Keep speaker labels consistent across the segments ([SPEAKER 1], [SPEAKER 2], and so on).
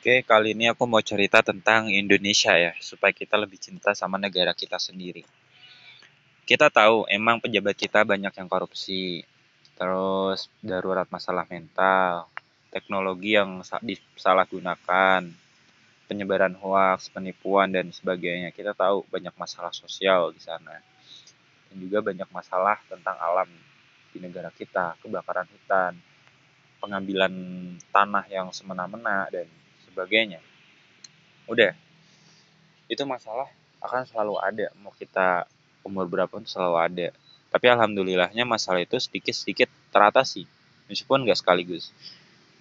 [SPEAKER 1] Oke, kali ini aku mau cerita tentang Indonesia ya, supaya kita lebih cinta sama negara kita sendiri. Kita tahu emang pejabat kita banyak yang korupsi, terus darurat masalah mental, teknologi yang disalahgunakan, penyebaran hoax, penipuan dan sebagainya. Kita tahu banyak masalah sosial di sana. Dan juga banyak masalah tentang alam di negara kita, kebakaran hutan, pengambilan tanah yang semena-mena dan sebagainya. Udah. Itu masalah akan selalu ada mau kita umur berapa pun selalu ada. Tapi alhamdulillahnya masalah itu sedikit-sedikit teratasi meskipun nggak sekaligus.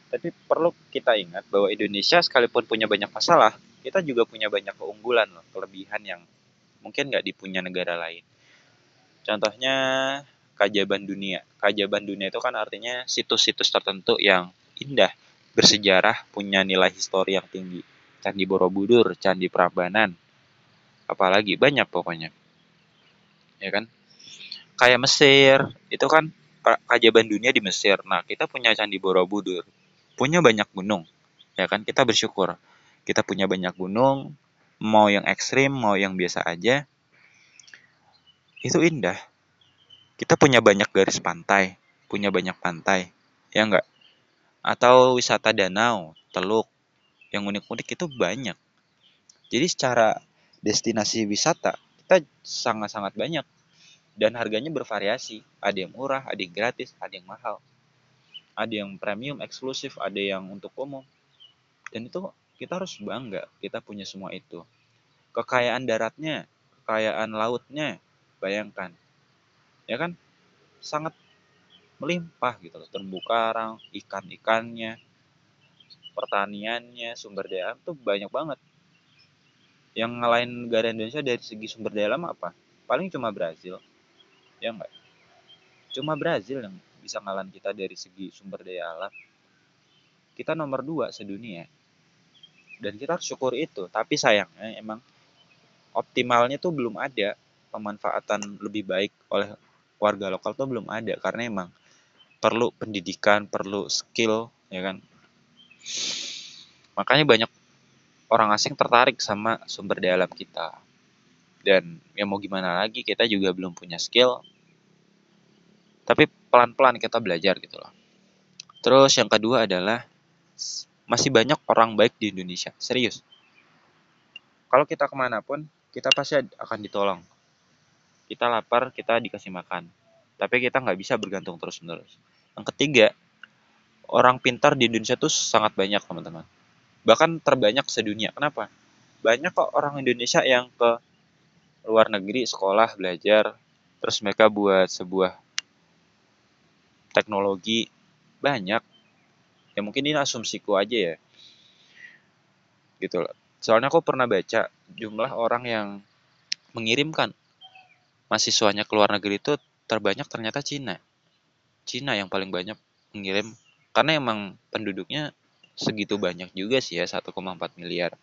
[SPEAKER 1] Tapi perlu kita ingat bahwa Indonesia sekalipun punya banyak masalah, kita juga punya banyak keunggulan loh, kelebihan yang mungkin nggak dipunya negara lain. Contohnya kajaban dunia. Kajaban dunia itu kan artinya situs-situs tertentu yang indah, bersejarah, punya nilai histori yang tinggi. Candi Borobudur, Candi Prambanan, apalagi banyak pokoknya. Ya kan? Kayak Mesir, itu kan kajaban dunia di Mesir. Nah, kita punya Candi Borobudur punya banyak gunung ya kan kita bersyukur kita punya banyak gunung mau yang ekstrim mau yang biasa aja itu indah kita punya banyak garis pantai punya banyak pantai ya enggak atau wisata danau teluk yang unik-unik itu banyak. Jadi secara destinasi wisata kita sangat-sangat banyak. Dan harganya bervariasi. Ada yang murah ada yang gratis ada yang mahal. Ada yang premium eksklusif ada yang untuk umum. Dan itu kita harus bangga kita punya semua itu. Kekayaan daratnya kekayaan lautnya bayangkan. Ya kan? Sangat melimpah gitu loh. Terumbu karang ikan-ikannya pertaniannya sumber daya alam tuh banyak banget. Yang ngalahin negara Indonesia dari segi sumber daya alam apa? Paling cuma Brazil. Ya enggak? Cuma Brazil yang bisa ngalahin kita dari segi sumber daya alam. Kita nomor dua sedunia. Dan kita harus syukur itu. Tapi sayangnya emang optimalnya tuh belum ada. Pemanfaatan lebih baik oleh warga lokal tuh belum ada. Karena emang perlu pendidikan perlu skill ya kan makanya banyak orang asing tertarik sama sumber daya alam kita dan ya mau gimana lagi kita juga belum punya skill tapi pelan-pelan kita belajar gitu loh. Terus yang kedua adalah masih banyak orang baik di Indonesia, serius. Kalau kita ke mana pun, kita pasti akan ditolong. Kita lapar, kita dikasih makan. Tapi kita nggak bisa bergantung terus-menerus. Yang ketiga, orang pintar di Indonesia tuh sangat banyak teman-teman. Bahkan terbanyak sedunia. Kenapa? Banyak kok orang Indonesia yang ke luar negeri sekolah belajar terus mereka buat sebuah teknologi banyak ya mungkin ini asumsiku aja ya gitu loh soalnya aku pernah baca jumlah orang yang mengirimkan mahasiswanya ke luar negeri itu terbanyak ternyata Cina. Cina yang paling banyak mengirim karena emang penduduknya segitu banyak juga sih ya 1,4 miliar.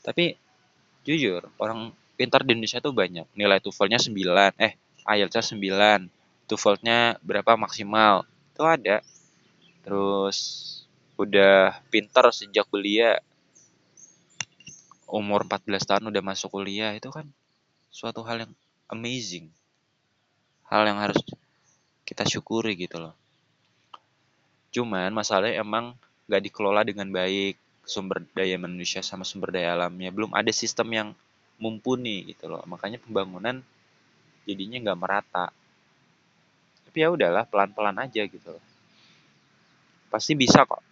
[SPEAKER 1] Tapi jujur orang pintar di Indonesia tuh banyak. Nilai TOEFL-nya 9 eh IELTS-nya 9 TOEFL-nya berapa maksimal itu ada. Terus udah pintar sejak belia umur 14 tahun udah masuk kuliah itu kan suatu hal yang amazing hal yang harus kita syukuri gitu loh. Cuman masalahnya emang gak dikelola dengan baik sumber daya manusia sama sumber daya alamnya. Belum ada sistem yang mumpuni gitu loh. Makanya pembangunan jadinya nggak merata. Tapi ya udahlah pelan-pelan aja gitu loh. Pasti bisa kok